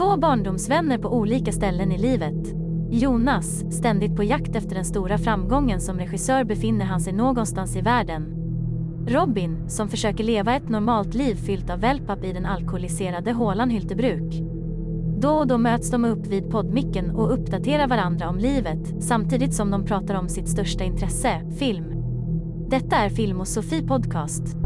Två barndomsvänner på olika ställen i livet. Jonas, ständigt på jakt efter den stora framgången som regissör befinner han sig någonstans i världen. Robin, som försöker leva ett normalt liv fyllt av wellpapp i den alkoholiserade hålan Hyltebruk. Då och då möts de upp vid poddmicken och uppdaterar varandra om livet samtidigt som de pratar om sitt största intresse, film. Detta är Film och Sofie Podcast.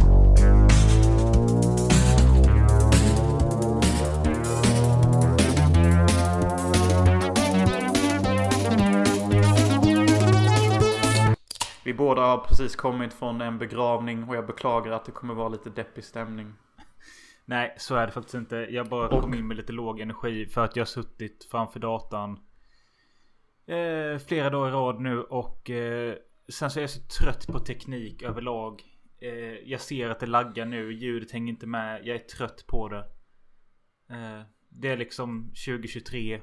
Vi båda har precis kommit från en begravning och jag beklagar att det kommer vara lite deppig stämning. Nej, så är det faktiskt inte. Jag bara Och- kom in med lite låg energi för att jag har suttit framför datan eh, flera dagar i rad nu och eh, sen så är jag så trött på teknik överlag. Eh, jag ser att det laggar nu, ljudet hänger inte med. Jag är trött på det. Eh, det är liksom 2023.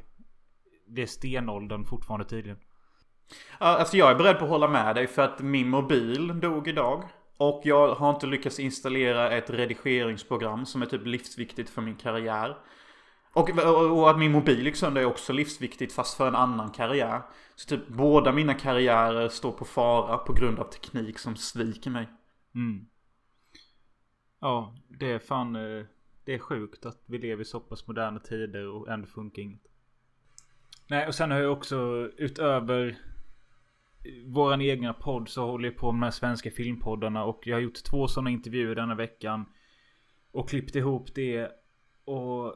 Det är stenåldern fortfarande tydligen. Alltså jag är beredd på att hålla med dig för att min mobil dog idag. Och jag har inte lyckats installera ett redigeringsprogram som är typ livsviktigt för min karriär. Och, och, att min mobil gick sönder är också livsviktigt fast för en annan karriär. Så typ båda mina karriärer står på fara på grund av teknik som sviker mig. Mm. Ja, det är fan... Eh, det är sjukt att vi lever i så pass moderna tider och ändå funkar inget. Nej, och sen har jag också utöver våran egna podd så håller jag på med de här svenska filmpoddarna och jag har gjort två sådana intervjuer denna veckan. Och klippt ihop det. Och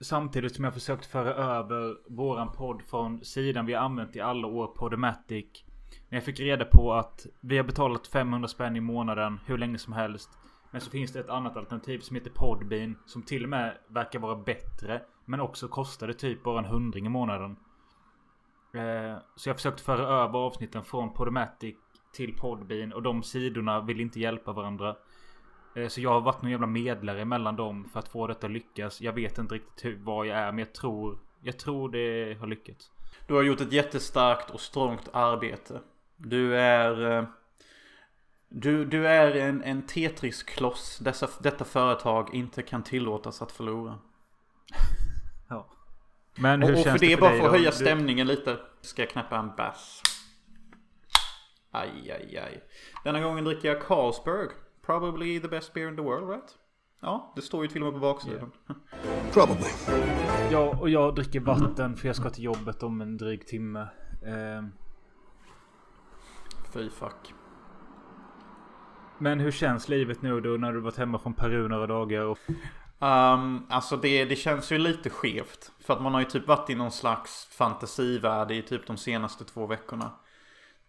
samtidigt som jag försökt föra över våran podd från sidan vi har använt i alla år, Podomatic. När jag fick reda på att vi har betalat 500 spänn i månaden hur länge som helst. Men så finns det ett annat alternativ som heter Podbean. Som till och med verkar vara bättre. Men också kostade typ bara en hundring i månaden. Eh, så jag har försökt föra över avsnitten från Podomatic till Podbean. Och de sidorna vill inte hjälpa varandra. Eh, så jag har varit någon jävla medlare mellan dem för att få detta att lyckas. Jag vet inte riktigt hur, vad jag är men jag tror Jag tror det har lyckats. Du har gjort ett jättestarkt och strångt arbete. Du är... eh, Du, du är en, en Tetris-kloss dessa, detta företag inte kan tillåtas att förlora. Ja. Men Och, hur och känns för det, för bara dig för att höja Du- stämningen lite. Ska jag knäppa en bass. Aj, aj, aj. Denna gången dricker jag Carlsberg. Probably the best beer in the world, right? Ja, det står ju till och med på baksidan. Probably. Ja, och jag dricker vatten för jag ska till jobbet om en dryg timme. Ehm, Fy fuck. Men hur känns livet nu då när du varit hemma från Peru några dagar? Och... Um, alltså det, det känns ju lite skevt. För att man har ju typ varit i någon slags fantasivärld i typ de senaste två veckorna.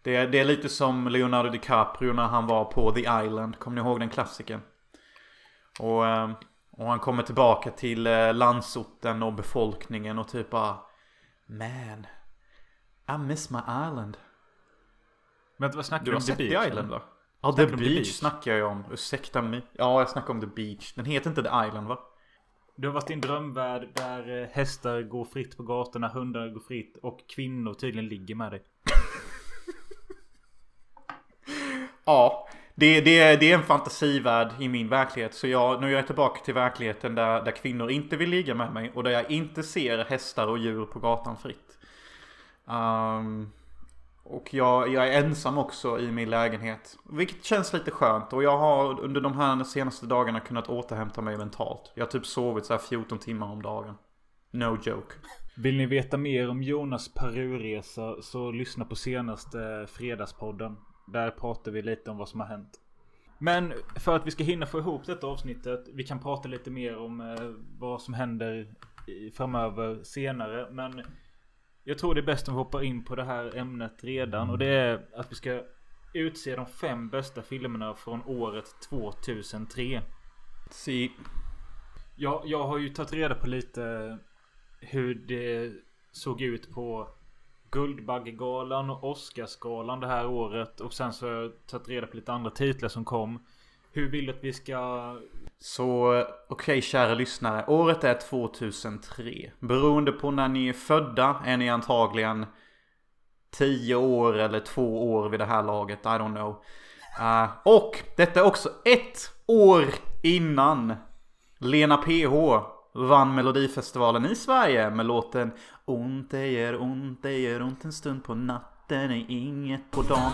Det, det är lite som Leonardo DiCaprio när han var på The Island. Kommer ni ihåg den klassiken? Och, ehm, och han kommer tillbaka till eh, landsorten och befolkningen och typ bara Man, I miss my island. Men vad snackar Du du har om? sett The Island eller? va? Ja, The Beach, Beach? snackar jag om. Ursäkta mig. Ja, jag snackar om The Beach. Den heter inte The Island va? Du har varit i en drömvärld där eh, hästar går fritt på gatorna, hundar går fritt och kvinnor tydligen ligger med dig. Ja, det, det, det är en fantasivärld i min verklighet. Så jag, nu är jag tillbaka till verkligheten där, där kvinnor inte vill ligga med mig. Och där jag inte ser hästar och djur på gatan fritt. Ehm, och jag, jag är ensam också i min lägenhet. Vilket känns lite skönt. Och jag har under de här senaste dagarna kunnat återhämta mig mentalt. Jag har typ sovit så här 14 timmar om dagen. No joke. Vill ni veta mer om Jonas Peruresa så lyssna på senaste fredagspodden. Där pratar vi lite om vad som har hänt. Men för att vi ska hinna få ihop detta avsnittet. Vi kan prata lite mer om eh, vad som händer framöver senare. Men jag tror det är bäst om vi hoppar in på det här ämnet redan. Och det är att vi ska utse de fem bästa filmerna från året 2003. See, Jag, jag har ju tagit reda på lite hur det såg ut på Guldbaggegalan och Oscarsgalan det här året. Och sen så har jag tagit reda på lite andra titlar som kom. Hur vill du att vi ska... Så okej kära lyssnare, året är 2003. Beroende på när ni är födda är ni antagligen 10 år eller 2 år vid det här laget, I don't know. Eh, och detta är också ett år innan Lena PH vann Melodifestivalen i Sverige med låten Ont det gör ont, det gör ont en stund på natten är inget på dagen.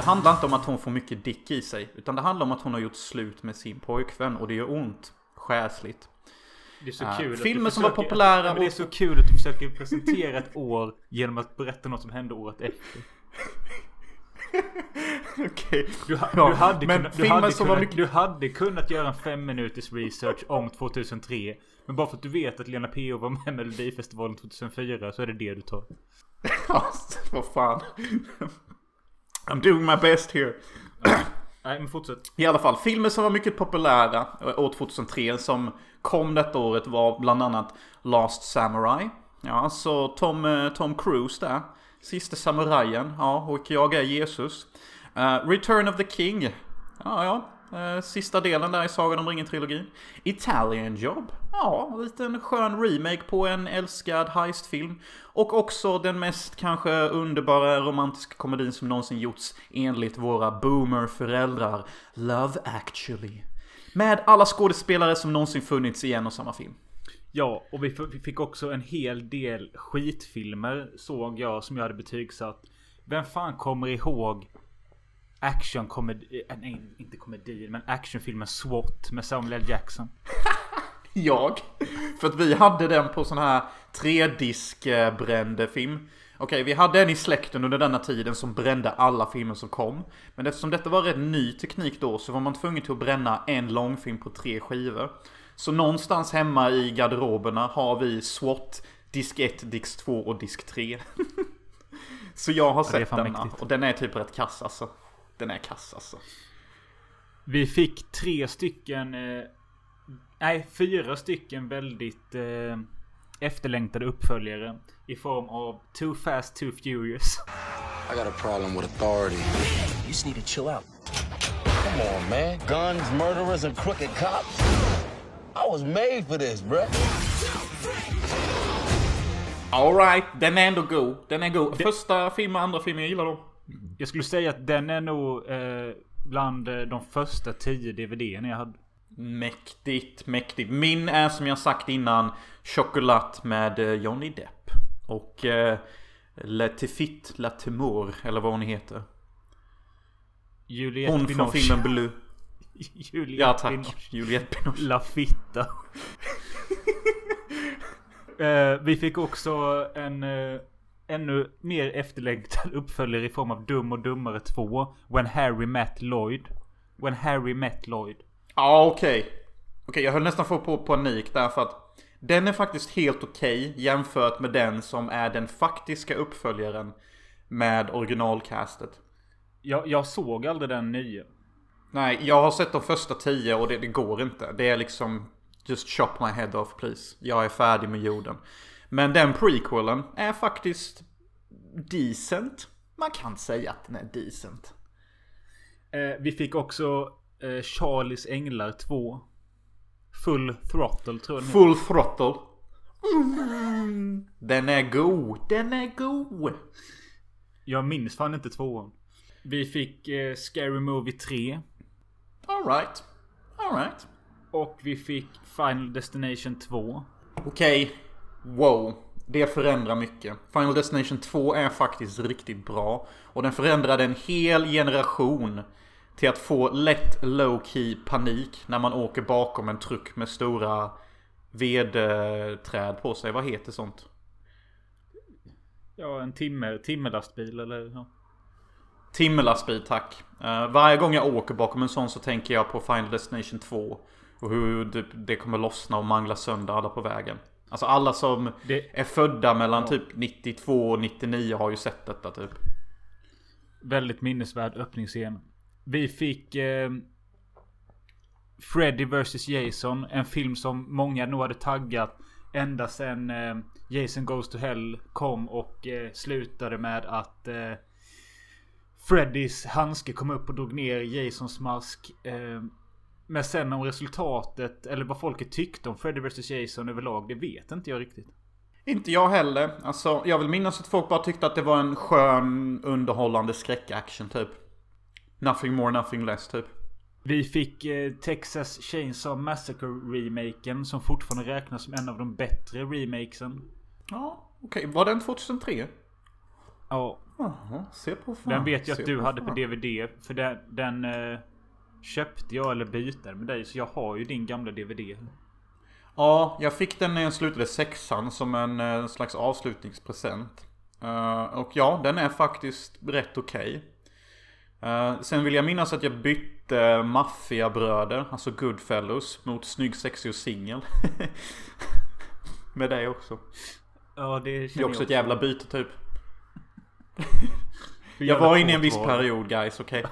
Det handlar inte om att hon får mycket dick i sig. Utan det handlar om att hon har gjort slut med sin pojkvän. Och det gör ont. Själsligt. Det är så Ja, kul. du filmer som var försöker- populära Ja, men Det är så kul att du försöker presentera ett år genom att berätta något som hände året efter. Okej. Du, ha, Ja, du, hade, kunnat, du, filmer hade som kunnat, var mycket- du hade kunnat göra en fem minuters research om 2003. Men bara för att du vet att Lena P.O. var med i Melodifestivalen 2004 så är det det du tar. Ja, vad fan. I'm doing my best here. Nej men fortsätt. I alla fall, filmer som var mycket populära år 2003 som kom detta året var bland annat Last Samurai. Ja, så Tom, eh, Tom Cruise där. Sista samurajen. Ja, och jag är Jesus. Eh, Return of the King. Ja, ja. Eh, sista delen där i Sagan om ringen-trilogin. Italian Job. Ja, en liten skön remake på en älskad heistfilm. Och också den mest kanske underbara romantiska komedin som någonsin gjorts enligt våra boomer-föräldrar. Love actually. Med alla skådespelare som någonsin funnits i en och samma film. Ja, och vi fick också en hel del skitfilmer såg jag som jag hade betygsatt. Vem fan kommer ihåg actionkomedi... äh, Nej, inte komedin, men actionfilmen SWAT med Samuel L. Jackson. Jag. För att vi hade den på sån här tredisk-brände film. Okej, vi hade en i släkten under denna tiden som brände alla filmer som kom. Men eftersom detta var rätt ny teknik då så var man tvungen till att bränna en långfilm på tre skivor. Så någonstans hemma i garderoberna har vi SWAT, disk 1, disk 2 och disk 3. så jag har sett denna. mäktigt. Och den är typ rätt kass alltså. Den är kass alltså. Vi fick tre stycken... Eh, nej, fyra stycken väldigt eh, efterlängtade uppföljare. I form av Too Fast Too Furious. I got a problem with authority. You just need to chill out. Come on, man. Guns, murderers, and crooked cops. I was made for this, bruh. Alright, den är ändå god. Den är god. Första filmen andra filmen jag gillar då. Jag skulle säga att den är nog eh, bland eh, de första tio DVD-erna jag hade. Mäktigt, mäktigt. Min är som jag sagt innan Chocolat med eh, Johnny Depp. Och eh, Le Tifit La Timor, eller vad hon heter. Juliette Hon från Binoche. filmen Blue. Juliette Ja tack, Binoche. Juliette Binoche. La Fitta. eh, vi fick också en eh, ännu mer efterlängtad uppföljare i form av Dum och Dummare 2. When Harry Met Lloyd. When Harry Met Lloyd. Ja okej. Okej jag höll nästan få på panik där för att den är faktiskt helt okej jämfört med den som är den faktiska uppföljaren med originalcastet. Jag, jag såg aldrig den nya. Nej, jag har sett de första tio och det, det går inte. Det är liksom Just chop my head off please. Jag är färdig med jorden. Men den prequelen är faktiskt decent. Man kan säga att den är decent. Eh, vi fick också eh, Charlies Änglar 2. Full Throttle tror jag den heter. Full throttle. Mm. Den är god. Den är god. Jag minns fan inte tvåan. Vi fick eh, Scary Movie 3. Alright. Alright. Och vi fick Final Destination 2. Okej. Wow. Det förändrar mycket. Final Destination 2 är faktiskt riktigt bra. Och den förändrade en hel generation till att få lätt low-key panik när man åker bakom en truck med stora vedträd på sig. Vad heter sånt? Ja, en timme, timmerlastbil eller ja. Timmerlastbil tack. Eh, varje gång jag åker bakom en sån så tänker jag på Final Destination 2. Och hur det, det kommer lossna och mangla sönder alla på vägen. Alltså alla som Det- är födda mellan typ 92 och 99 har ju sett detta typ. Väldigt minnesvärd öppningsscen. Vi fick eh, Freddy vs Jason. En film som många nog hade taggat ända sen eh, Jason Goes to Hell kom och eh, slutade med att eh, Freddys handske kom upp och drog ner Jasons mask. Men sen om resultatet eller vad folket tyckte om Freddy vs Jason överlag, det vet inte jag riktigt. Inte jag heller. Alltså, jag vill minnas att folk bara tyckte att det var en skön, underhållande skräckaction typ. Nothing more, nothing less typ. Vi fick eh, Texas Chainsaw Massacre-remaken som fortfarande räknas som en av de bättre remakesen. Ja, okej. Var den 2003? Ja, Jaha, se på fan. den vet jag att du hade på. DVD. För den, den eh, köpte jag eller bytte med dig. Så jag har ju din gamla DVD. Ja, jag fick den när jag slutade sexan som en eh, slags avslutningspresent. Eh, och ja, den är faktiskt rätt okej. Eh, sen vill jag minnas att jag bytte Maffiabröder, alltså Goodfellows, mot Snygg, Sexig och Singel. Med dig också. Ja, det Det är känner också jag ett jävla byte typ. Jag var inne i en viss var period guys, okej?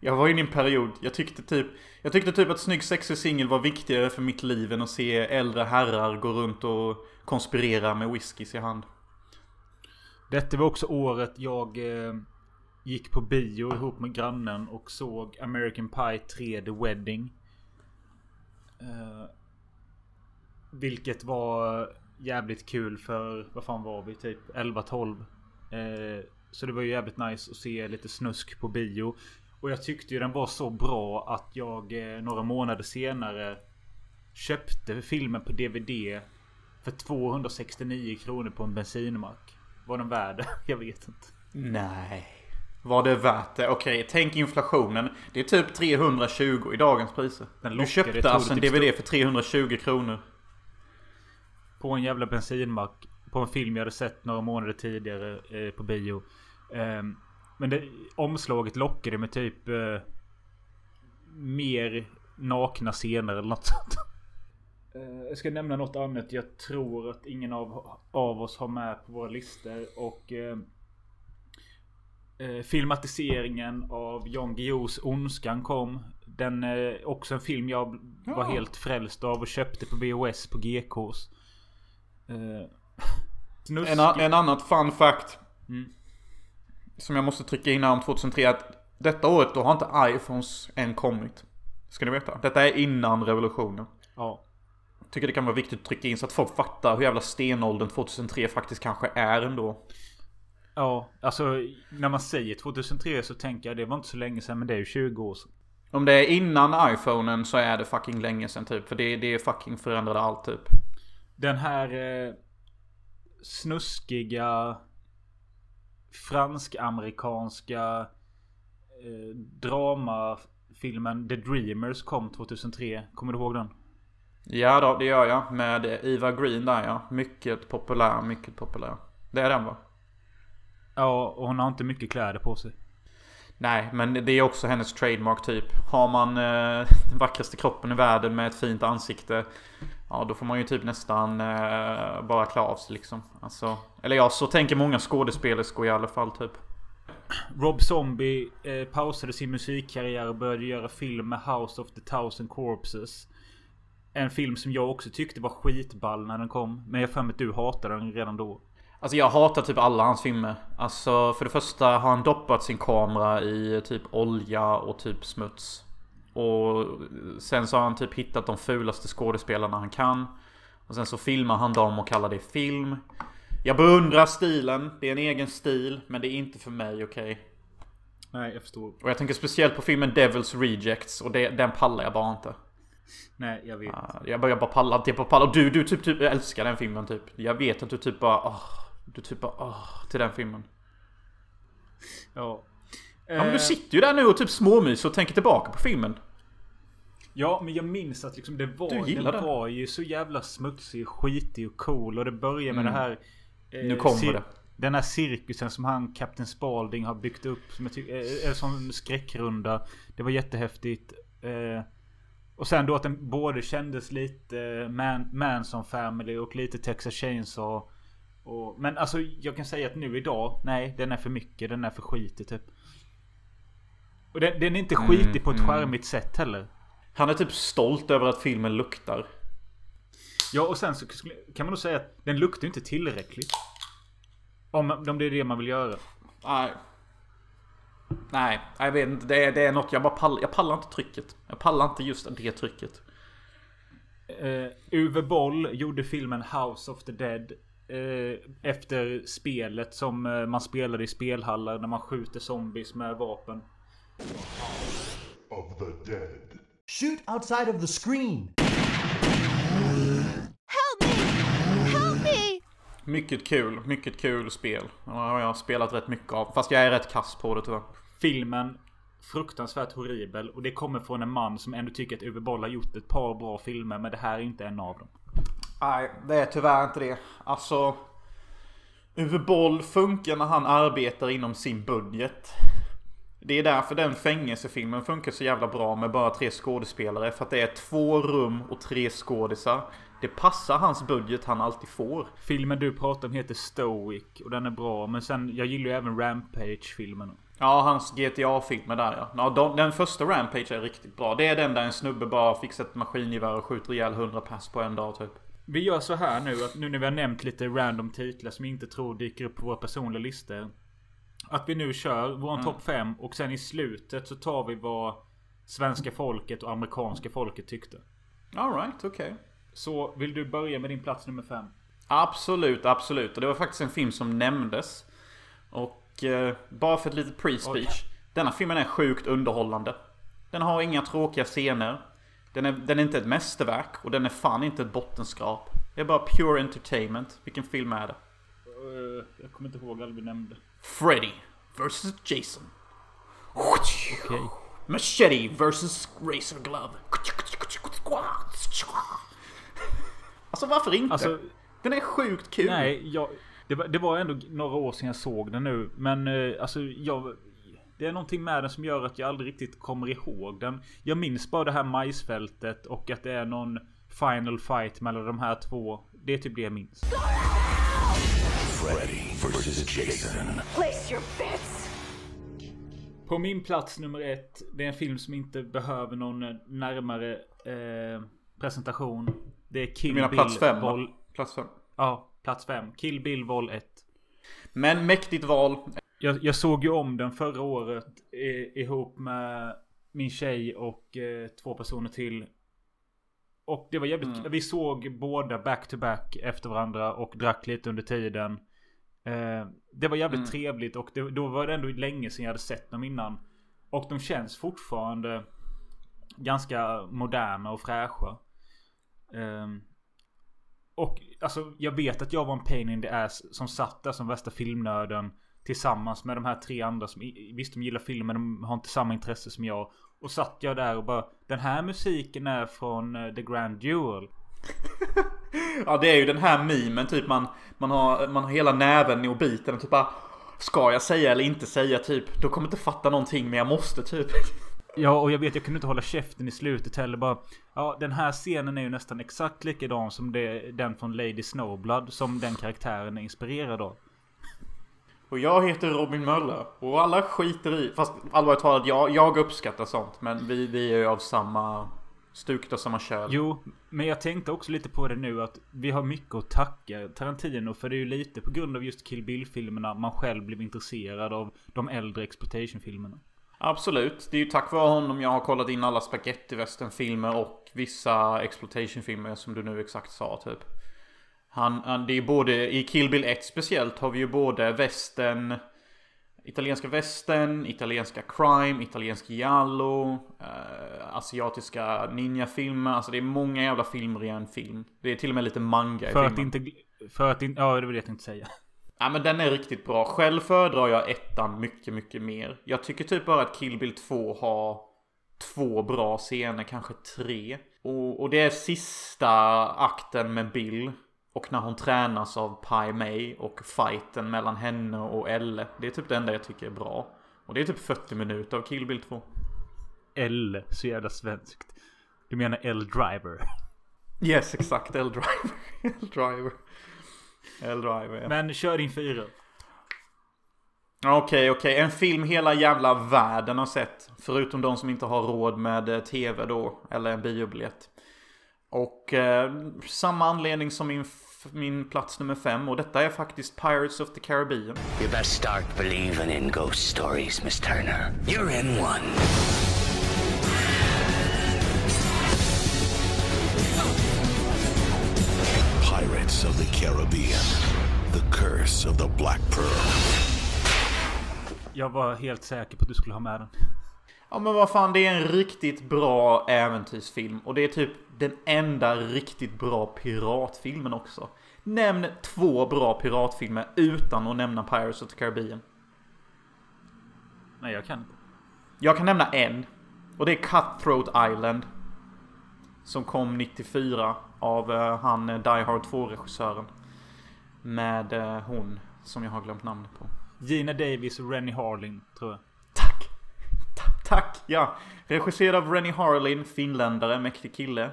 Jag var inne i en period, jag tyckte typ Jag tyckte typ att snygg sexig singel var viktigare för mitt liv än att se äldre herrar gå runt och konspirera med whiskys i hand. Detta var också året jag eh, gick på bio ihop med grannen och såg American Pie 3 The Wedding. Eh, vilket var jävligt kul för, vad fan var vi? Typ 11-12. Eh, så det var ju jävligt nice att se lite snusk på bio. Och jag tyckte ju den var så bra att jag eh, några månader senare köpte filmen på DVD för 269 kronor på en bensinmack. Var den värd? Jag vet inte. Nej. Var det värt det? Okej, tänk inflationen. Det är typ 320 i dagens priser. Den Du lockade, köpte alltså en typ DVD för 320 kronor. På en jävla bensinmack. På en film jag hade sett några månader tidigare eh, på bio. Ehm, men det, omslaget lockade med typ eh, mer nakna scener eller något sånt. Eh, jag ska nämna något annat jag tror att ingen av, av oss har med på våra listor. Och eh, eh, filmatiseringen av Jan Guillous Ondskan kom. Den är också en film jag var Ja. helt frälst av och köpte på VHS på GKs. Eh, En, en annat fun fact. Mm. Som jag måste trycka in här om 2003. Att detta året då har inte iPhones än kommit. Ska ni veta. Detta är innan revolutionen. Ja. Tycker det kan vara viktigt att trycka in så att folk fattar hur jävla stenåldern 2003 faktiskt kanske är ändå. Ja, alltså när man säger 2003 så tänker jag det var inte så länge sedan men det är ju 20 år sedan. Om det är innan iPhonen så är det fucking länge sedan typ. För det, det fucking förändrade allt typ. Den här eh, snuskiga fransk-amerikanska eh, dramafilmen The Dreamers kom 2003. Kommer du ihåg den? Ja då, det gör jag. Med Eva Green där ja. Mycket populär, mycket populär. Det är den va? Ja, och hon har inte mycket kläder på sig. Nej, men det är också hennes trademark typ. Har man eh, den vackraste kroppen i världen med ett fint ansikte. Ja, då får man ju typ nästan eh, bara klä av sig liksom. Alltså, eller ja, så tänker många skådespelerskor i alla fall typ. Rob Zombie eh, pausade sin musikkarriär och började göra film med House of the Thousand Corpses. En film som jag också tyckte var skitball när den kom. Men jag har för mig att du hatade den redan då. Alltså jag hatar typ alla hans filmer. Alltså för det första har han doppat sin kamera i typ olja och typ smuts. Och sen så har han typ hittat de fulaste skådespelarna han kan. Och sen så filmar han dem och kallar det film. Jag beundrar stilen. Det är en egen stil. Men det är inte för mig, okej? Nej, jag förstår. Och jag tänker speciellt på filmen Devil's Rejects. Och det, den pallar jag bara inte. Nej, jag vet. Ah, Jag börjar bara palla, det är bara. Och du, du typ, typ älskar den filmen typ. Jag vet att du typ bara, åh, Du typ bara, åh, till den filmen. Ja. Ja men Eh, du sitter ju där nu och typ småmyser och tänker tillbaka på filmen. Ja, men jag minns att liksom det var, Du den det. var ju så jävla smutsig, skitig och cool. Och det börjar med Mm. det här... eh, Nu kommer det. Den här cirkusen som han, Captain Spalding, har byggt upp. Som är en sån skräckrunda. Det var jättehäftigt. Eh, och sen då att den både kändes lite eh, Man, Manson Family och lite Texas Chainsaw. Och, men alltså jag kan säga att nu idag, nej den är för mycket. Den är för skitig typ. Och den, den är inte skitig på ett mm. charmigt sätt heller. Han är typ stolt över att filmen luktar. Ja och sen så kan man nog säga att den luktar inte tillräckligt. Om, om det är det man vill göra. Nej. Nej, jag vet inte. Det är, det är något jag bara pallar. Jag pallar inte trycket. Jag pallar inte just det trycket. Uh, Uwe Boll gjorde filmen House of the Dead. Eh, efter spelet som eh, man spelade i spelhallar när man skjuter zombies med vapen. of the dead. Shoot outside of the screen. Help me! Help me! Mycket kul, mycket kul spel. Det har jag spelat rätt mycket av. Fast jag är rätt kass på det tyvärr. Filmen fruktansvärt horribel och det kommer från en man som ändå tycker att Uwe Boll har gjort ett par bra filmer men det här är inte en av dem. Nej, det är tyvärr inte det. Alltså... Uwe Boll funkar när han arbetar inom sin budget. Det är därför den fängelsefilmen funkar så jävla bra med bara tre skådespelare. För att det är två rum och tre skådisar. Det passar hans budget han alltid får. Filmen du pratar om heter Stoic och den är bra men sen jag gillar ju även Rampage-filmen. Ja, hans GTA-filmer där ja. ja de, den första Rampage är riktigt bra. Det är den där en snubbe bara fixar ett maskingevär och skjuter ihjäl 100 pass på en dag typ. Vi gör så här nu att nu när vi har nämnt lite random titlar som jag inte tror dyker upp på våra personliga listor. Att vi nu kör vår Mm. topp 5 och sen i slutet så tar vi vad svenska folket och amerikanska folket tyckte. Alright, okej. Så vill du börja med din plats nummer 5? Absolut, absolut. Och det var faktiskt en film som nämndes. Och eh, bara för ett litet pre-speech. Denna filmen är sjukt underhållande. Den har inga tråkiga scener. Den är, den är inte ett mästerverk och den är fan inte ett bottenskrap. Det är bara pure entertainment. Vilken film är det? Eh, jag kommer inte ihåg alla vi nämnde. Freddy vs Jason. Okej. Machete vs Razor Glove. Alltså varför inte? Alltså, den är sjukt kul. nej, jag, det, var, det var ändå några år sedan jag såg den nu. Men eh, alltså, jag... Det är någonting med den som gör att jag aldrig riktigt kommer ihåg den. Jag minns bara det här majsfältet och att det är någon final fight mellan de här två. Det är typ det jag minns. Freddy versus Jason. Place your bets! På min plats nummer ett. Det är en film som inte behöver någon närmare eh, presentation. Det är Kill Bill plats fem? Vol... Plats fem. Ja, plats fem. Kill Bill Vol 1. Men mäktigt val. Jag, jag såg ju om den förra året i, ihop med min tjej och eh, två personer till. Och det var jävligt Mm. Vi såg båda back to back efter varandra och drack lite under tiden. Eh, det var jävligt Mm. trevligt och det, då var det ändå länge sedan jag hade sett dem innan. Och de känns fortfarande ganska moderna och fräscha. Ehm, och alltså jag vet att jag var en pain in the ass som satt där som värsta filmnörden. Tillsammans med de här tre andra som visst de gillar filmen, de har inte samma intresse som jag. Och satt jag där och bara Den här musiken är från eh, The Grand Duel. Ja det är ju den här memen typ man, man, har, man har hela näven och biten och typ bara Ska jag säga eller inte säga typ? Då kommer inte fatta någonting men jag måste typ. Ja och jag vet jag kunde inte hålla käften i slutet heller bara Ja den här scenen är ju nästan exakt likadan som det, den från Lady Snowblood som den karaktären är inspirerad av. Och jag heter Robin Möller och alla skiter i, fast allvarligt talat jag, jag uppskattar sånt men vi, vi är ju av samma stuk och samma köl. Jo, men jag tänkte också lite på det nu att vi har mycket att tacka Tarantino för det är ju lite på grund av just Kill Bill-filmerna man själv blev intresserad av de äldre exploitation-filmerna. Absolut, det är ju tack vare honom jag har kollat in alla spaghetti filmer och vissa exploitation-filmer som du nu exakt sa typ. Han, han, det är både, i Kill Bill 1 speciellt har vi ju både västern, italienska västern, italienska crime, italiensk giallo, eh, asiatiska ninja-filmer. Alltså det är många jävla filmer i en film. Det är till och med lite manga i För att filmen. inte... För att inte... Ja, det det jag tänkte säga. Ja men den är riktigt bra. Själv föredrar jag ettan mycket, mycket mer. Jag tycker typ bara att Kill Bill 2 har två bra scener, kanske tre. Och, och det är sista akten med Bill. Och när hon tränas av Pai Mei och fighten mellan henne och Elle. Det är typ det enda jag tycker är bra. Och det är typ 40 minuter av Kill Bill 2. L, så jävla svenskt. Du menar L-Driver. Yes, exakt. L-Driver. L-Driver. L-Driver, ja. Men kör din fyra. Okej, okej. En film hela jävla världen har sett. Förutom de som inte har råd med eh, tv då. Eller en biobiljett. Och eh, samma anledning som min min plats nummer fem och detta är faktiskt Pirates of the Caribbean. You best start believing in ghost stories, Miss Turner. You're in one. Pirates of the Caribbean. The Curse of the Black Pearl. Jag var helt säker på att du skulle ha med den. Ja men vad fan, det är en riktigt bra äventyrsfilm. Och det är typ den enda riktigt bra piratfilmen också. Nämn två bra piratfilmer utan att nämna Pirates of the Caribbean. Nej, jag kan inte. Jag kan nämna en. Och det är Cutthroat Island. Som kom 94 av eh, han eh, Die Hard 2-regissören. Med eh, hon som jag har glömt namnet på. Gina Davis och Rennie Harling, tror jag. Tack! Ta- tack! Ja. Regisserad av Rennie Harlin, finländare, mäktig kille.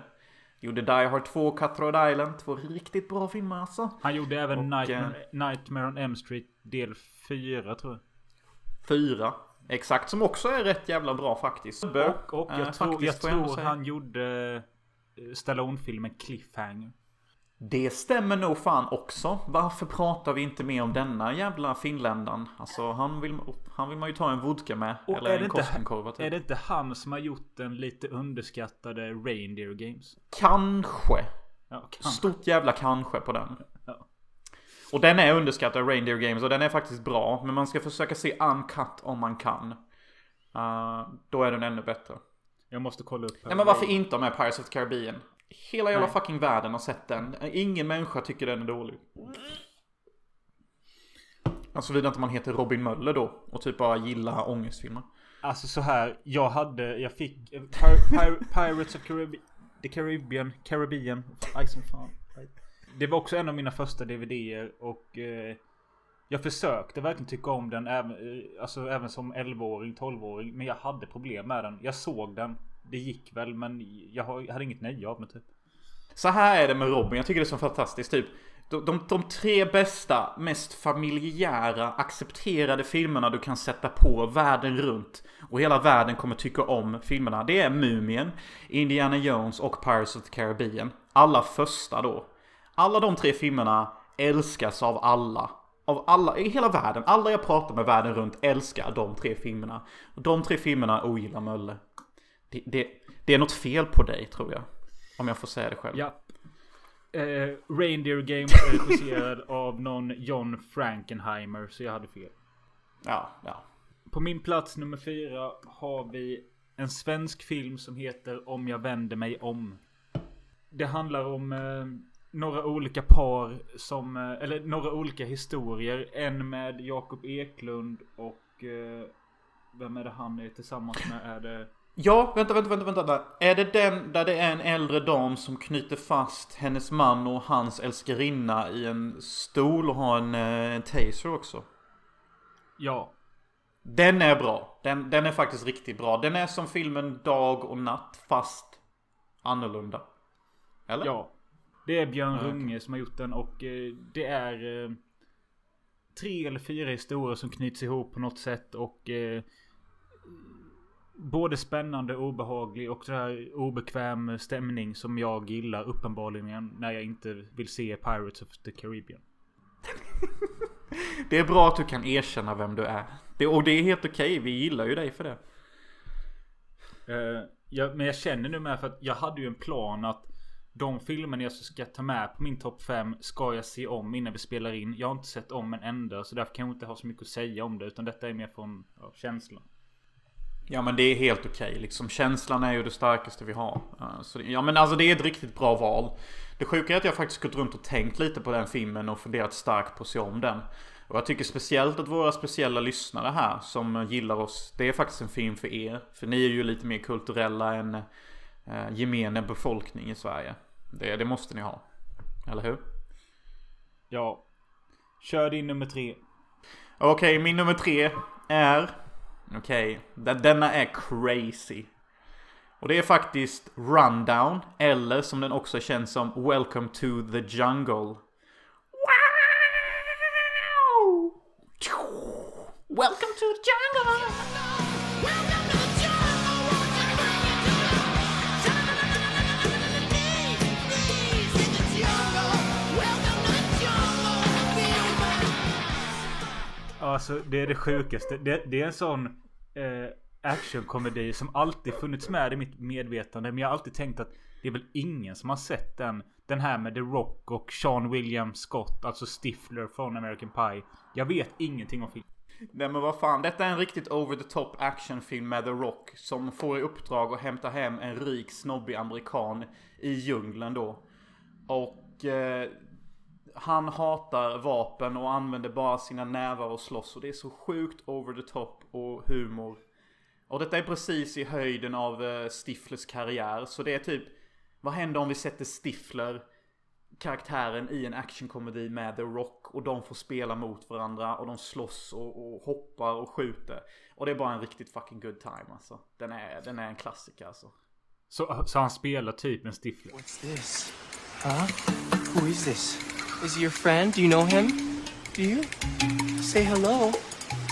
Gjorde Die Hard 2 och Island. Två riktigt bra filmer alltså. Han gjorde även Och, Nightmare, Nightmare on M Street del 4, tror jag. Fyra. Exakt, som också är rätt jävla bra faktiskt. Och, och jag Eh, tror, jag tror han gjorde eh, Stallone-filmen Cliffhanger. Det stämmer nog fan också. Varför pratar vi inte mer om denna jävla finländaren? Alltså han vill, han vill man ju ta en vodka med. Och eller en Koskenkorva typ. är det inte han som har gjort den lite underskattade Reindeer Games? Kanske. Ja, kan. Stort jävla kanske på den. Ja. Och den är underskattad, Reindeer Games, och den är faktiskt bra. Men man ska försöka se uncut om man kan. Uh, då är den ännu bättre. Jag måste kolla upp. Nej men varför inte med Pirates of the Caribbean? Hela jävla Nej. fucking världen har sett den. Ingen människa tycker den är dålig. Alltså vidare inte man heter Robin Möller då och typ bara gillar ångestfilmer. Alltså så här, jag hade, jag fick Pir- Pir- Pirates of Caribbean, the Caribbean, Caribbean. Som fan. Det var också en av mina första DVDer och eh, jag försökte verkligen tycka om den även, eh, alltså även som 11-åring, 12-åring. Men jag hade problem med den. Jag såg den. Det gick väl men jag hade inget nöje av mig typ. Så här är det med Robin, jag tycker det är så fantastiskt. Typ, de, de, de tre bästa, mest familjära, accepterade filmerna du kan sätta på världen runt. Och hela världen kommer tycka om filmerna. Det är Mumien, Indiana Jones och Pirates of the Caribbean. Alla första då. Alla de tre filmerna älskas av alla. Av alla i hela världen. Alla jag pratar med världen runt älskar de tre filmerna. Och de tre filmerna ogillar Mölle. Det, det, det är något fel på dig tror jag. Om jag får säga det själv. Ja. Eh, Reindeer Games är regisserad av någon John Frankenheimer. Så jag hade fel. Ja, ja. På min plats nummer fyra har vi en svensk film som heter Om jag vänder mig om. Det handlar om eh, några olika par som, eh, eller några olika historier. En med Jakob Eklund och eh, vem är det han är tillsammans med? Är det Ja, vänta, vänta, vänta, vänta. Är det den där det är en äldre dam som knyter fast hennes man och hans älskarinna i en stol och har en eh, taser också? Ja. Den är bra. Den, den är faktiskt riktigt bra. Den är som filmen Dag och Natt fast annorlunda. Eller? Ja. Det är Björn okej. Runge som har gjort den och eh, det är eh, tre eller fyra historier som knyts ihop på något sätt och både spännande och obehaglig och så här obekväm stämning som jag gillar uppenbarligen när jag inte vill se Pirates of the Caribbean. Det är bra att du kan erkänna vem du är. Det, och det är helt okej. Vi gillar ju dig för det. Eh, jag, men jag känner nu med för att jag hade ju en plan att de filmerna jag ska ta med på min topp 5 ska jag se om innan vi spelar in. Jag har inte sett om en enda så därför kan jag inte ha så mycket att säga om det utan detta är mer från ja, känslan. Ja men det är helt okej liksom. Känslan är ju det starkaste vi har. Uh, Så ja men alltså det är ett riktigt bra val. Det sjuka är att jag faktiskt gått runt och tänkt lite på den filmen och funderat starkt på att se om den. Och jag tycker speciellt att våra speciella lyssnare här som gillar oss. Det är faktiskt en film för er. För ni är ju lite mer kulturella än uh, gemene befolkning i Sverige. Det, det måste ni ha. Eller hur? Ja. Kör din nummer tre. Okej, min nummer tre är... Okej, okay. denna är crazy. Och det är faktiskt Rundown, eller som den också känns som Welcome to the Jungle. Wow! Welcome to the jungle! Alltså det är det sjukaste. Det, det är en sån eh, actionkomedi som alltid funnits med i mitt medvetande. Men jag har alltid tänkt att det är väl ingen som har sett den. Den här med The Rock och Sean William Scott. Alltså Stifler från American Pie. Jag vet ingenting om filmen. Nej men vad fan, detta är en riktigt over the top actionfilm med The Rock som får i uppdrag att hämta hem en rik snobbig amerikan i djungeln då. Och eh, han hatar vapen och använder bara sina nävar och slåss och det är så sjukt over the top och humor. Och detta är precis i höjden av eh, Stiflers karriär så det är typ vad händer om vi sätter Stifler karaktären i en actionkomedi med The Rock och de får spela mot varandra och de slåss och, och hoppar och skjuter. Och det är bara en riktigt fucking good time alltså. Den är, den är en klassiker alltså. Så, så han spelar typ en Stifler. What's this? Huh? Who is this? Is he your friend? Do you know him? Do you? Say hello.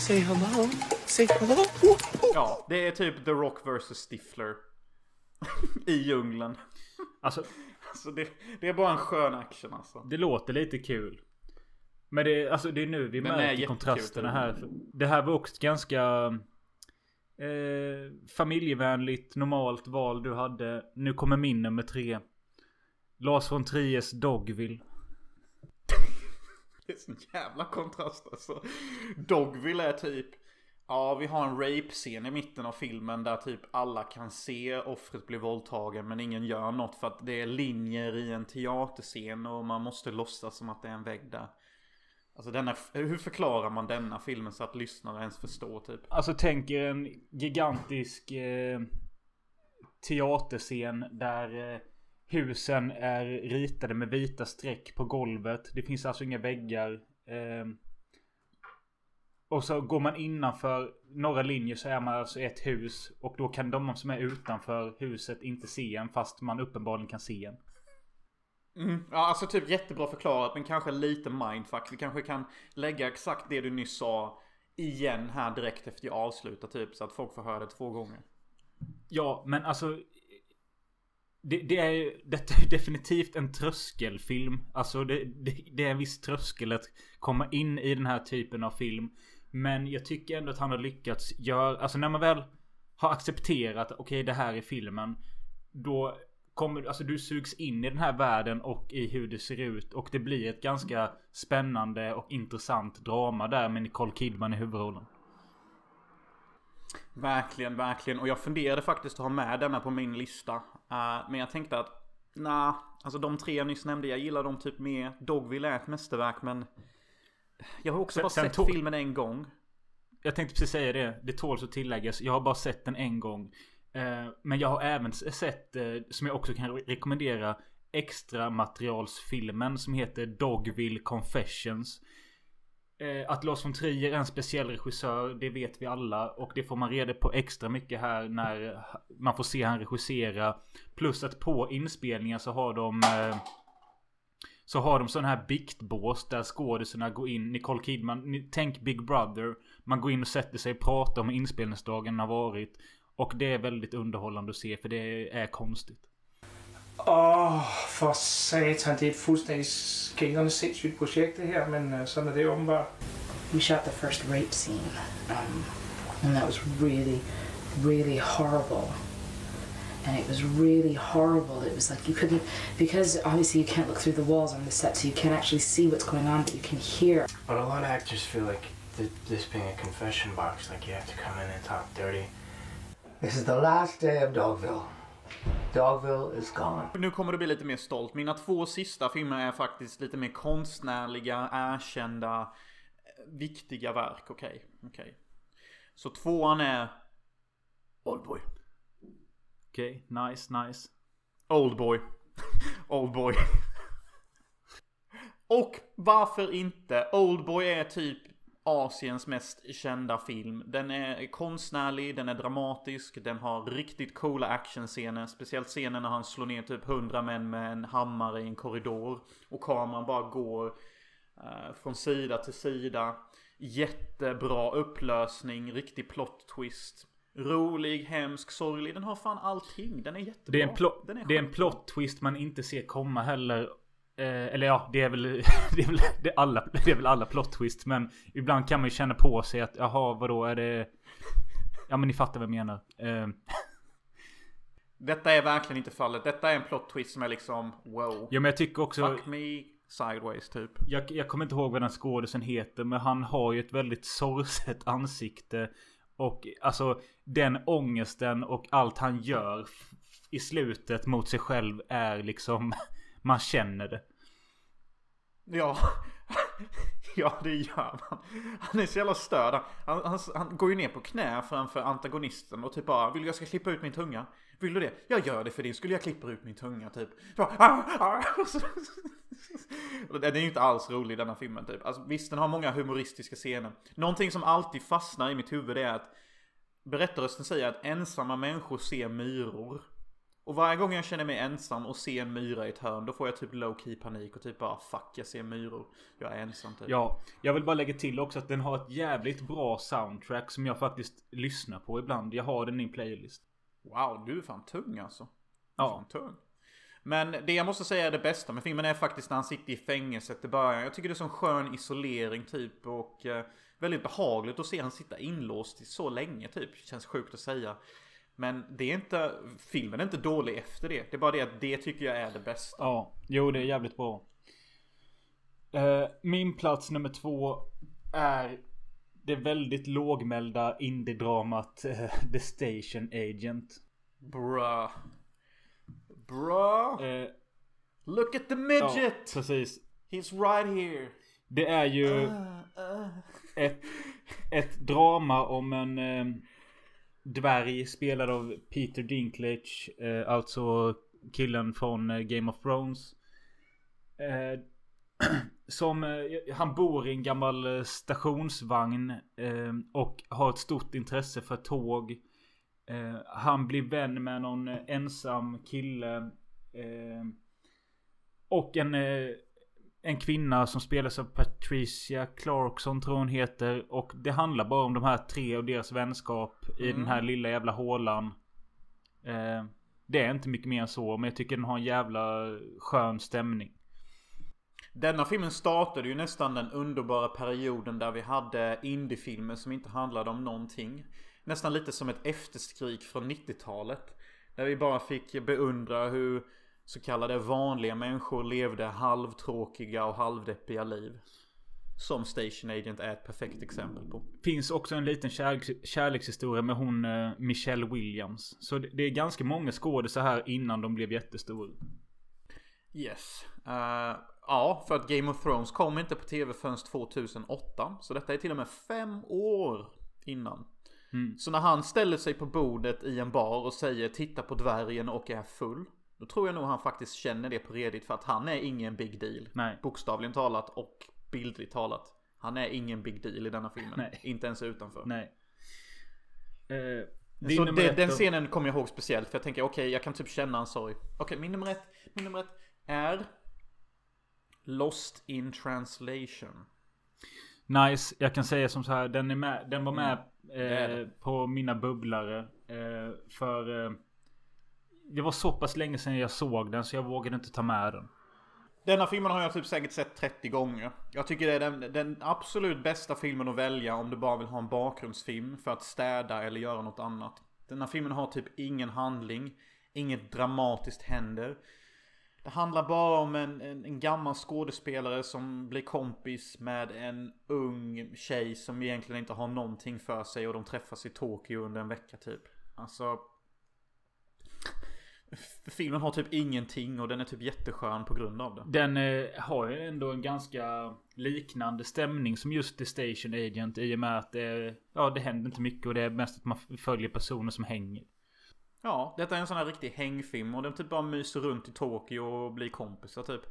Say hello. Say hello. Ja, det är typ The Rock vs Stifler. I djungeln. Alltså, Alltså det, det är bara en skön action alltså. det låter lite kul. Men det, är- alltså, det är nu vi Den är märker kontrasterna här. För Det här var också ganska eh, familjevänligt, normalt val du hade. Nu kommer min nummer tre. Lars von Triers Dogville. Det är sån jävla kontrast alltså. Dogville är typ Ja, vi har en rape-scen i mitten av filmen där typ alla kan se offret bli våldtagen men ingen gör något för att det är linjer i en teaterscen och man måste låtsas som att det är en vägg där. Alltså denna, hur förklarar man denna filmen så att lyssnare ens förstår typ? Alltså tänk er en gigantisk eh, teaterscen där eh, husen är ritade med vita streck på golvet. Det finns alltså inga väggar. Eh, och så går man innanför några linjer så är man alltså ett hus. Och då kan de som är utanför huset inte se en fast man uppenbarligen kan se en. Mm. Ja, alltså typ jättebra förklarat men kanske lite mindfuck. Vi kanske kan lägga exakt det du nyss sa igen här direkt efter jag avslutar typ så att folk får höra det två gånger. Ja, men alltså. Det, det är ju, detta är definitivt en tröskelfilm. Alltså det, det, det är en viss tröskel att komma in i den här typen av film. Men jag tycker ändå att han har lyckats göra, alltså när man väl har accepterat, okej det här är filmen. Då kommer, alltså du sugs in i den här världen och i hur det ser ut. Och det blir ett ganska spännande och intressant drama där med Nicole Kidman i huvudrollen. Verkligen, verkligen. Och jag funderade faktiskt att ha med denna på min lista. Eh, men jag tänkte att, nah, alltså de tre jag nyss nämnde, jag gillar dem typ mer. Dogville är ett mästerverk men jag har också Sen- bara sen sett tog- filmen en gång. Jag tänkte precis säga det. Det tåls att tilläggas. Jag har bara sett den en gång. Eh, Men jag har även sett, eh, som jag också kan re- rekommendera, extra materialsfilmen som heter Dogville Confessions. Eh, Att Lars von Trier är en speciell regissör, det vet vi alla. Och det får man reda på extra mycket här när man får se han regissera. Plus att på inspelningar så har de eh, så har de sån här biktbås där skådisarna går in. Nicole Kidman, ni- tänk Big Brother. Man går in och sätter sig och pratar om hur inspelningsdagen har varit. Och det är väldigt underhållande att se för det är konstigt. Åh, for satan, det er et fuldstændig skængrende sindssygt projekt det her, men øh, sådan er det åbenbart. We shot the first rape scene, um, and that was really, really horrible. And it was really horrible. It was like you couldn't, because obviously you can't look through the walls on the set, so you can't actually see what's going on, but you can hear. But a lot of actors feel like th- this being a confession box, like you have to come in and talk dirty. This is the last day of Dogville. Dogville is gone. Nu kommer du bli lite mer stolt. Mina två sista filmer är faktiskt lite mer konstnärliga, erkända, eh, viktiga verk. Okej, okej. Så tvåan är Oldboy. Okej, nice, nice. Oldboy. Oldboy. Och varför inte? Oldboy är typ Asiens mest kända film. Den är konstnärlig, den är dramatisk, den har riktigt coola actionscener. Speciellt scenen när han slår ner typ 100 män med en hammare i en korridor. Och kameran bara går eh, från sida till sida. Jättebra upplösning, riktig plot twist. Rolig, hemsk, sorglig. Den har fan allting. Den är jättebra. Det är en, Den det är en plot twist man inte ser komma heller. Eh, eller ja, det är väl, det är väl, det är alla, det är väl alla plot twist. Men ibland kan man ju känna på sig att jaha, vadå är det... Ja men ni fattar vad jag menar. Eh, Detta är verkligen inte fallet. Detta är en plot twist som är liksom wow. ja men jag tycker också... Fuck me sideways typ. Jag, jag kommer inte ihåg vad den skådisen heter. Men han har ju ett väldigt sorgset ansikte. Och alltså den ångesten och allt han gör i slutet mot sig själv är liksom... Man känner det. Ja. ja, det gör man. Han är så jävla störd. Han, han, han går ju ner på knä framför antagonisten och typ bara Vill du jag ska klippa ut min tunga? Vill du det? Jag gör det för din skull. Jag klipper ut min tunga typ. Bara, så- Den är ju inte alls rolig denna filmen typ. Alltså, visst den har många humoristiska scener. Någonting som alltid fastnar i mitt huvud är att Berättarrösten säger att ensamma människor ser myror. Och varje gång jag känner mig ensam och ser en myra i ett hörn då får jag typ low key panik och typ bara fuck jag ser myror. Jag är ensam typ. Ja, jag vill bara lägga till också att den har ett jävligt bra soundtrack som jag faktiskt lyssnar på ibland. Jag har den i playlist. Wow, du är fan tung alltså. Ja. Fan tung. Men det jag måste säga är det bästa med filmen är faktiskt när han sitter i fängelset i början. Jag tycker det är sån skön isolering typ och eh, väldigt behagligt att se han sitta inlåst i så länge typ. Känns sjukt att säga. Men det är inte, filmen är inte dålig efter det. Det är bara det att det tycker jag är det bästa. Ja, jo det är jävligt bra. Eh, min plats nummer två är det väldigt lågmälda indie-dramat eh, The Station Agent. Bruh. Bruh. Eh, Look at the ja, midget! precis. He's right here. Det är ju Uh, uh. ett, ett drama om en dvärg spelad av Peter Dinklage. Eh, alltså killen från eh, Game of Thrones. Eh, som eh, han bor i en gammal eh, stationsvagn eh, och har ett stort intresse för tåg. Eh, han blir vän med någon eh, ensam kille. Eh, och en, eh, en kvinna som spelas av Patricia Clarkson tror hon heter. Och det handlar bara om de här tre och deras vänskap i Mm. den här lilla jävla hålan. Eh, det är inte mycket mer än så. Men jag tycker den har en jävla skön stämning. Denna filmen startade ju nästan den underbara perioden där vi hade indiefilmer som inte handlade om någonting. Nästan lite som ett efterskrik från 90-talet. Där vi bara fick beundra hur så kallade vanliga människor levde halvtråkiga och halvdeppiga liv. Som Station Agent är ett perfekt exempel på. Finns också en liten kärleks kärlekshistoria med hon eh, Michelle Williams. Så det, det är ganska många skådisar här innan de blev jättestora. Yes. Eh, ja, för att Game of Thrones kom inte på tv förrän 2008. Så detta är till och med fem år innan. Mm. Så när han ställer sig på bordet i en bar och säger titta på dvärgen och är full. Då tror jag nog han faktiskt känner det på redigt för att han är ingen big deal. Nej. Bokstavligen talat och bildligt talat. Han är ingen big deal i denna filmen. Nej. Inte ens utanför. Nej. Eh, Så det, den scenen kommer jag ihåg speciellt för jag tänker okej jag kan typ känna en sorg. Okej min nummer ett, min nummer ett är Lost in translation. Nice. Jag kan säga som så här. Den, är med, den var med Det är eh, på mina bubblare. Eh, för eh, det var så pass länge sedan jag såg den så jag vågade inte ta med den. Denna filmen har jag typ säkert sett 30 gånger. Jag tycker det är den, den absolut bästa filmen att välja om du bara vill ha en bakgrundsfilm för att städa eller göra något annat. Denna filmen har typ ingen handling. Inget dramatiskt händer. Det handlar bara om en, en, en gammal skådespelare som blir kompis med en ung tjej som egentligen inte har någonting för sig och de träffas i Tokyo under en vecka typ. Alltså... Filmen har typ ingenting och den är typ jätteskön på grund av det. Den eh, har ju ändå en ganska liknande stämning som just The Station Agent. I och med att det, ja, det händer inte mycket och det är mest att man följer personer som hänger. Ja, detta är en sån här riktig hängfilm och den typ bara myser runt i Tokyo och blir kompisar typ.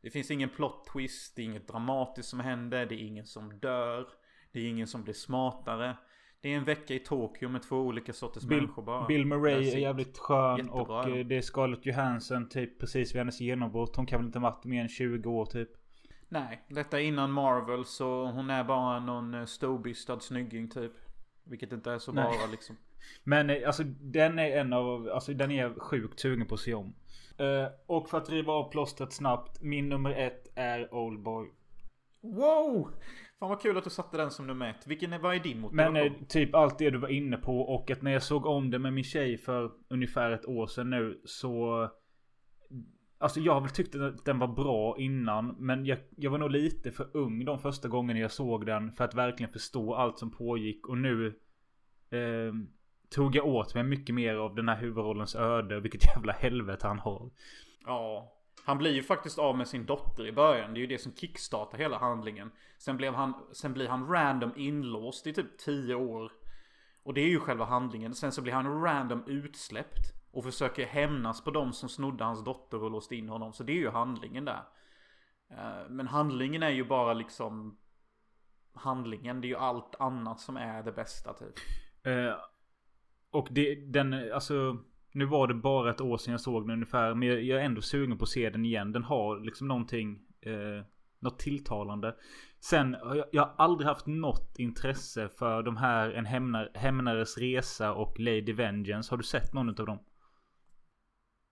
Det finns ingen plot twist, det är inget dramatiskt som händer, det är ingen som dör. Det är ingen som blir smartare. Det är en vecka i Tokyo med två olika sorters Bill, människor bara. Bill Murray är jävligt skön Jättebra, och ja. eh, det är Scarlett Johansson typ precis vid hennes genombrott. Hon kan väl inte ha varit mer än 20 år typ. Nej, detta är innan Marvel så hon är bara någon eh, ståbystad snygging typ. Vilket inte är så Nej. bra liksom. Men eh, alltså den är en av, alltså den är sjukt sugen på att se om. Eh, och för att riva av plåstret snabbt. Min nummer ett är Oldboy. Wow! Fan vad kul att du satte den som nummer ett. Vilken är, vad är din Men motivation? eh, typ allt det du var inne på och att när jag såg om det med min tjej för ungefär ett år sedan nu så Alltså jag har väl tyckt att den var bra innan men jag, jag var nog lite för ung de första gångerna jag såg den för att verkligen förstå allt som pågick och nu eh, Tog jag åt mig mycket mer av den här huvudrollens öde vilket jävla helvete han har. Ja. Han blir ju faktiskt av med sin dotter i början. Det är ju det som kickstartar hela handlingen. Sen, blev han, sen blir han random inlåst i typ 10 år. Och det är ju själva handlingen. Sen så blir han random utsläppt. Och försöker hämnas på de som snodde hans dotter och låste in honom. Så det är ju handlingen där. Eh, men handlingen är ju bara liksom handlingen. Det är ju allt annat som är det bästa typ. Eh, och det, den, alltså nu var det bara ett år sedan jag såg den ungefär. Men jag, är ändå sugen på att se den igen. Den har liksom någonting eh, Något tilltalande. Sen jag, jag har aldrig haft något intresse för de här En hämnar, hämnares resa och Lady Vengeance. Har du sett någon av dem?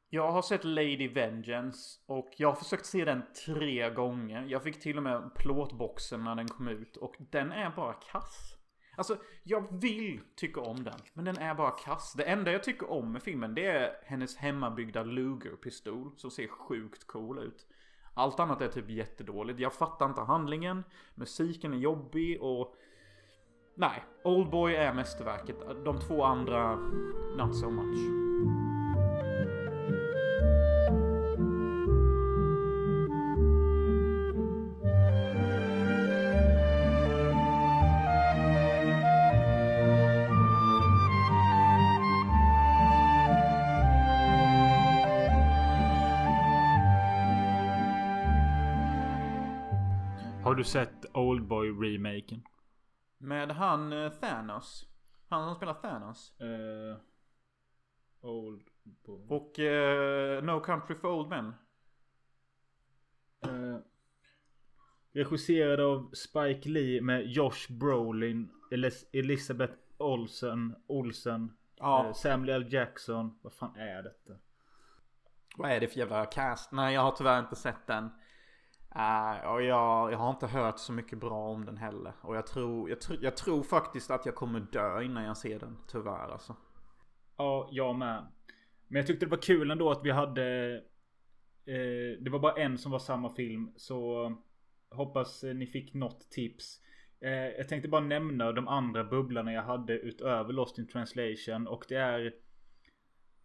Jag har sett Lady Vengeance och jag har försökt se den tre gånger. Jag fick till och med plåtboxen när den kom ut och den är bara kass. Alltså, jag vill tycka om den, men den är bara kass. Det enda jag tycker om med filmen det är hennes hemmabyggda Luger-pistol som ser sjukt cool ut. Allt annat är typ jättedåligt. Jag fattar inte handlingen, musiken är jobbig och... Nej, Oldboy är mästerverket. De två andra, not so much. Du sett Oldboy remaken? Med han eh, Thanos. Han som spelar Thanos. Uh, Oldboy. Och eh, No Country for Old Men. Eh, regisserad av Spike Lee med Josh Brolin, Elis- Elizabeth Olsen, Olsen, Ja. eh, Samuel L. Jackson. Vad fan är detta? Vad är det för jävla cast? Nej, jag har tyvärr inte sett den. Uh, och jag, jag har inte hört så mycket bra om den heller. Och jag tror, jag, tr- jag tror faktiskt att jag kommer dö innan jag ser den. Tyvärr alltså. Ja, jag med. Men jag tyckte det var kul ändå att vi hade... Eh, det var bara en som var samma film. Så hoppas ni fick något tips. Eh, jag tänkte bara nämna de andra bubblarna jag hade utöver Lost in translation. Och det är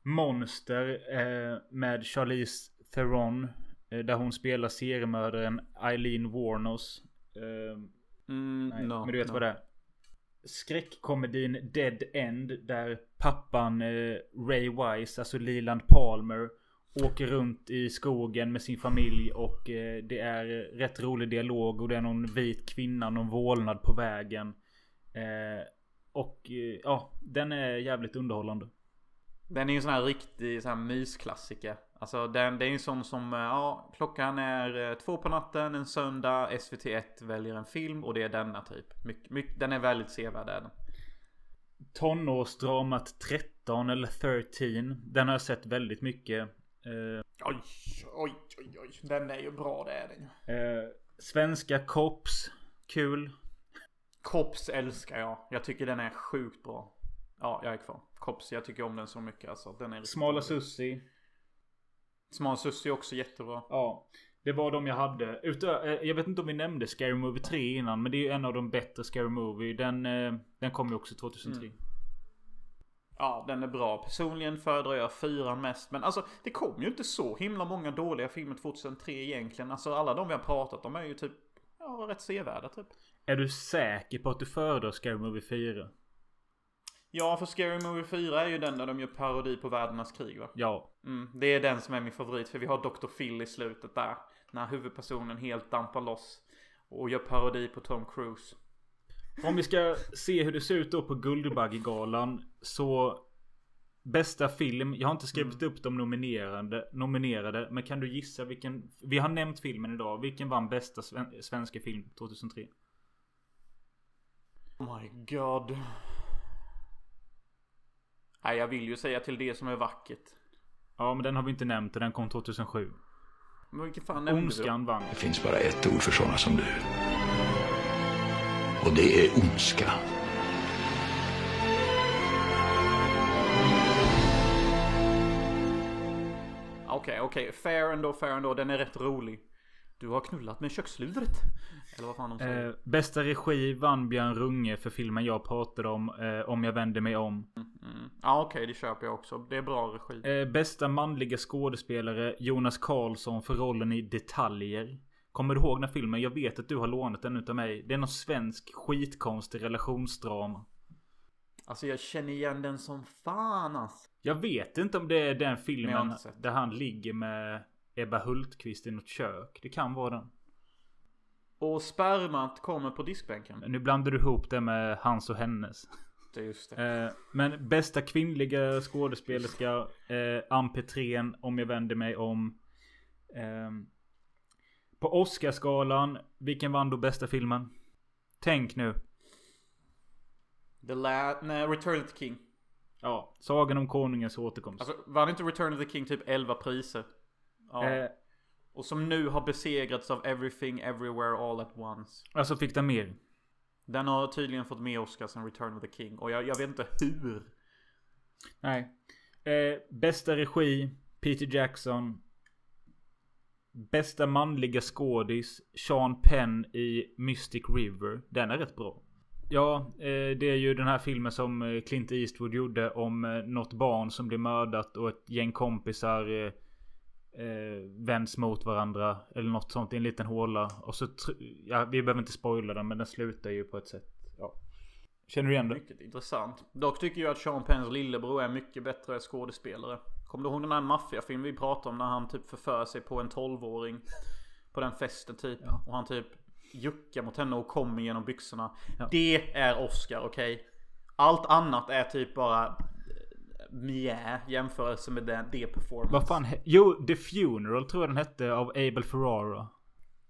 Monster eh, med Charlize Theron. Eh, där hon spelar seriemördaren Eileen Warnos. Eh, Mm, nej, no, men du vet no. vad det är. Skräckkomedin Dead End där pappan eh, Ray Wise, alltså Leland Palmer Åker runt i skogen med sin familj och det är rätt rolig dialog och det är någon vit kvinna, någon vålnad på vägen. Och ja, den är jävligt underhållande. Den är ju en sån här riktig sån här mysklassiker. Alltså den, det är ju sån som, eh, ja, klockan är eh, två på natten en söndag, SVT1 väljer en film och det är denna typ. Mycket, mycket, den är väldigt sevärd är den. Tonårsdramat 13 eller 13. Den har jag sett väldigt mycket. Eh, Oj, oj, oj, oj. Den är ju bra det är den ju. eh, svenska Cops. Kul. Kops älskar jag. Jag tycker den är sjukt bra. Ja, jag är kvar. Kops, jag tycker om den så mycket alltså. Den är Smala bra. Sussi. Smal Sussi är också jättebra. Ja. Det var de jag hade. Utö- eh, jag vet inte om vi nämnde Scary Movie 3 innan. Men det är ju en av de bättre Scary Movie. Den, eh, den kom ju också 2003. Mm. Ja, den är bra. Personligen föredrar jag fyran mest. Men alltså, det kom ju inte så himla många dåliga filmer 2003 egentligen. Alltså alla de vi har pratat om är ju typ, ja, rätt sevärda typ. Är du säker på att du föredrar Scary Movie 4? Ja, för Scary Movie 4 är ju den där de gör parodi på världarnas krig va? Ja. Mm, det är den som är min favorit för vi har Dr. Phil i slutet där. När huvudpersonen helt dampar loss. Och gör parodi på Tom Cruise. Om vi ska se hur det ser ut då på Guldbaggegalan. Så Bästa film. Jag har inte skrivit upp de nominerade, nominerade. Men kan du gissa vilken? Vi har nämnt filmen idag. Vilken vann bästa sven, svenska film 2003? Oh my god. Nej, jag vill ju säga till det som är vackert. Ja, men den har vi inte nämnt och den kom 2007. Men vilken fan nämnde? Ondskan vann. Det finns bara ett ord för sådana som du. Och det är ondska. Okej, okej. Fair ändå, fair ändå. Den är rätt rolig. Du har knullat med köksludret. Eller vad fan de säger. Eh, bästa regi vann Björn Runge för filmen jag pratade om, eh, Om jag vänder mig om. Mm. Ja, okej, det köper jag också. Det är bra regi. Eh, bästa manliga skådespelare Jonas Karlsson för rollen i Detaljer. Kommer du ihåg den här filmen? Jag vet att du har lånat den utav mig. Det är någon svensk skitkonstig relationsdrama. Alltså jag känner igen den som fan alltså. Jag vet inte om det är den filmen där han ligger med Ebba Hultqvist i något kök. Det kan vara den. Och spermat kommer på diskbänken. Nu blandar du ihop det med hans och hennes. Det är just det. Eh, men bästa kvinnliga skådespelerska eh, Ann Petrén Om jag vänder mig om. Ehm, på Oscarsgalan. Vilken vann då bästa filmen? Tänk nu. The La... Nej, Return of the King. Ja, Sagan om Konungens återkomst. Alltså, vann inte Return of the King typ 11 priser? Ja. Eh. Och som nu har besegrats av Everything Everywhere All At Once. alltså fick den mer. Den har tydligen fått mer Oscars än Return of the King. Och jag, jag vet inte hur. Nej. Eh, bästa regi Peter Jackson. Bästa manliga skådis Sean Penn i Mystic River. Den är rätt bra. Ja, eh, det är ju den här filmen som eh, Clint Eastwood gjorde om eh, något barn som blir mördat och ett gäng kompisar eh, vänds mot varandra. Eller något sånt i en liten håla. Och så, ja, vi behöver inte spoila den men den slutar ju på ett sätt. Ja. Känner du igen det? Mycket intressant. Dock tycker jag att Sean Penns lillebror är mycket bättre skådespelare. Kommer du ihåg den här maffiafilmen vi pratade om när han typ förför sig på en 12-åring? På den festen typ. Och han typ juckar mot henne och kommer genom byxorna. Det är Oscar, okej? Allt annat är typ bara mjä jämförelse med det, det performance. Vad fan? Jo, The Funeral tror jag den hette av Abel Ferrara.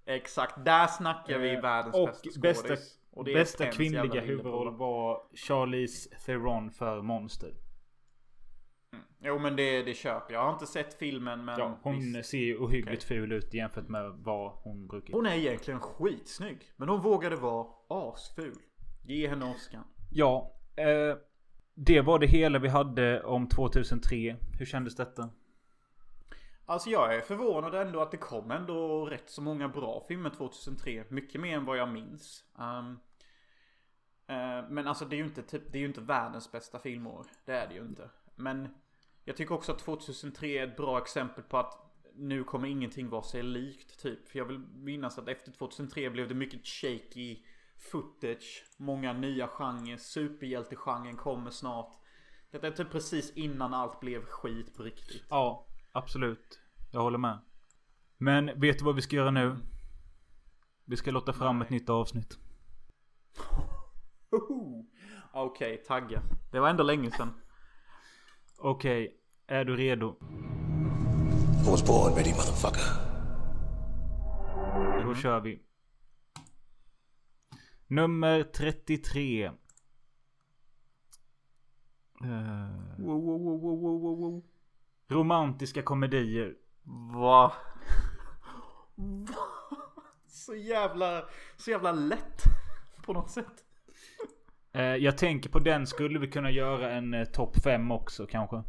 Exakt, där snackar vi Eh, världens och bästa skådis. bästa, Och bästa kvinnliga huvudroll var Charlize Theron för Monster. Jo men det, det köper jag. Har inte sett filmen men... Ja, hon visst. ser ju ohyggligt ful ut jämfört med vad hon brukar. Hon är egentligen skitsnygg. Men hon vågade vara asful. Ge henne Oscar. Ja, eh, det var det hela vi hade om 2003. Hur kändes detta? Alltså jag är förvånad ändå att det kom ändå rätt så många bra filmer 2003. Mycket mer än vad jag minns. Um, uh, men alltså det är ju inte typ, det är ju inte världens bästa filmår. Det är det ju inte. Men jag tycker också att 2003 är ett bra exempel på att nu kommer ingenting vara sig likt typ. För jag vill minnas att efter 2003 blev det mycket shaky footage. Många nya genrer. Superhjältegenren kommer snart. Det är typ precis innan allt blev skit på riktigt. Ja, absolut. Jag håller med. Men vet du vad vi ska göra nu? Vi ska låta fram ett nytt avsnitt. Okej, tagga. Det var ändå länge sedan. Okej, är du redo? I was born ready, motherfucker. Då kör vi. Nummer 33. Eh, Wow, wow, wow, romantiska komedier. Va? Va? Så jävla, så jävla lätt. På något sätt. Eh, jag tänker på den skulle vi kunna göra en eh, topp 5 också kanske.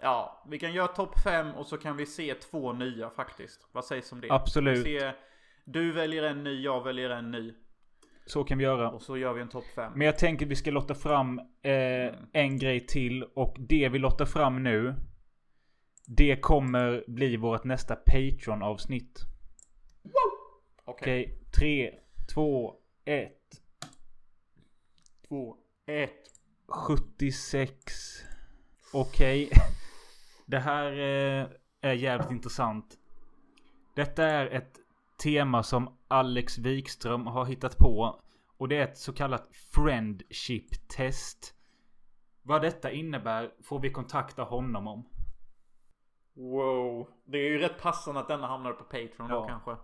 Ja, vi kan göra topp 5 och så kan vi se två nya faktiskt. Vad sägs om det? Absolut. Ser, du väljer en ny, jag väljer en ny. Så kan vi göra. Och så gör vi en topp 5. Men jag tänker vi ska lotta fram eh, en grej till. Och det vi lottar fram nu. Det kommer bli vårt nästa Patreon avsnitt. Okej. Okej, tre, två, ett. Två, ett. 76. Okej. Det här eh, är jävligt intressant. Detta är ett tema som Alex Wikström har hittat på. Och det är ett så kallat friendship test. Vad detta innebär får vi kontakta honom om. Wow. Det är ju rätt passande att denna hamnar på Patreon då Ja. kanske.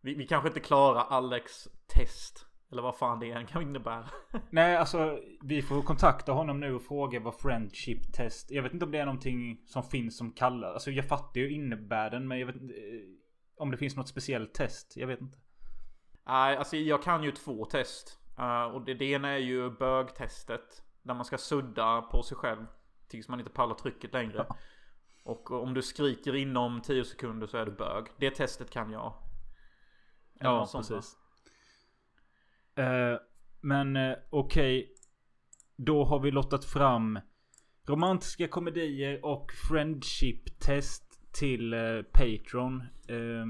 Vi, vi kanske inte klarar Alex test. Eller vad fan det än kan innebära. Nej, alltså vi får kontakta honom nu och fråga vad friendship test. Jag vet inte om det är någonting som finns som kallar. Alltså jag fattar ju innebörden men jag vet inte. Om det finns något speciellt test. Jag vet inte. Nej, alltså jag kan ju två test. Eh, och det, det ena är ju bögtestet. Där man ska sudda på sig själv. Tills man inte pallar trycket längre. Och om du skriker inom 10 sekunder så är du bög. Det testet kan jag. Eller Ja, precis. Eh, men eh, okej. Då har vi lottat fram romantiska komedier och friendship test till eh, Patreon. Eh,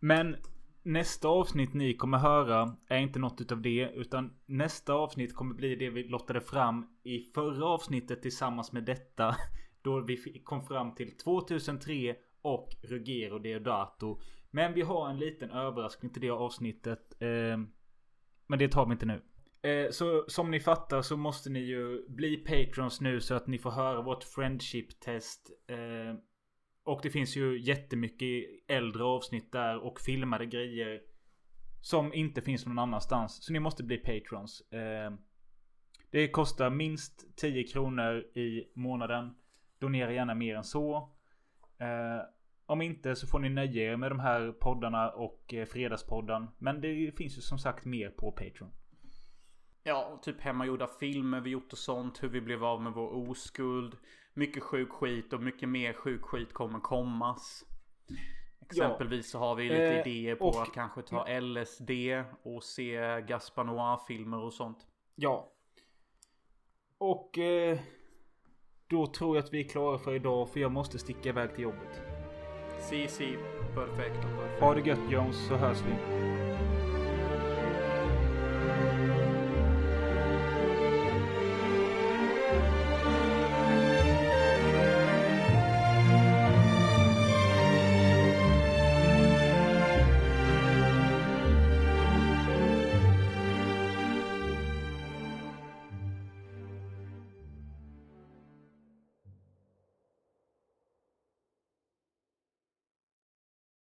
men nästa avsnitt ni kommer höra är inte något utav det. Utan nästa avsnitt kommer bli det vi lottade fram i förra avsnittet tillsammans med detta. Då vi kom fram till 2003 och Ruggero Deodato. Men vi har en liten överraskning till det avsnittet. Eh, men det tar vi inte nu. Eh, så som ni fattar så måste ni ju bli patrons nu så att ni får höra vårt friendship test. Eh, och det finns ju jättemycket äldre avsnitt där och filmade grejer. Som inte finns någon annanstans. Så ni måste bli patrons. Eh, det kostar minst 10 kronor i månaden. Donera gärna mer än så. Eh, om inte så får ni nöja er med de här poddarna och eh, Fredagspodden. Men det finns ju som sagt mer på Patreon. Ja, typ hemmagjorda filmer vi gjort och sånt. Hur vi blev av med vår oskuld. Mycket sjuk skit och mycket mer sjuk skit kommer kommas. Exempelvis så har vi lite Eh, idéer på och- att kanske ta LSD och se Gaspar Noir-filmer och sånt. Ja. Och eh, då tror jag att vi är klara för idag för jag måste sticka iväg till jobbet. Si, si. Perfekt. perfekt. Ha det gött Jones så hörs vi.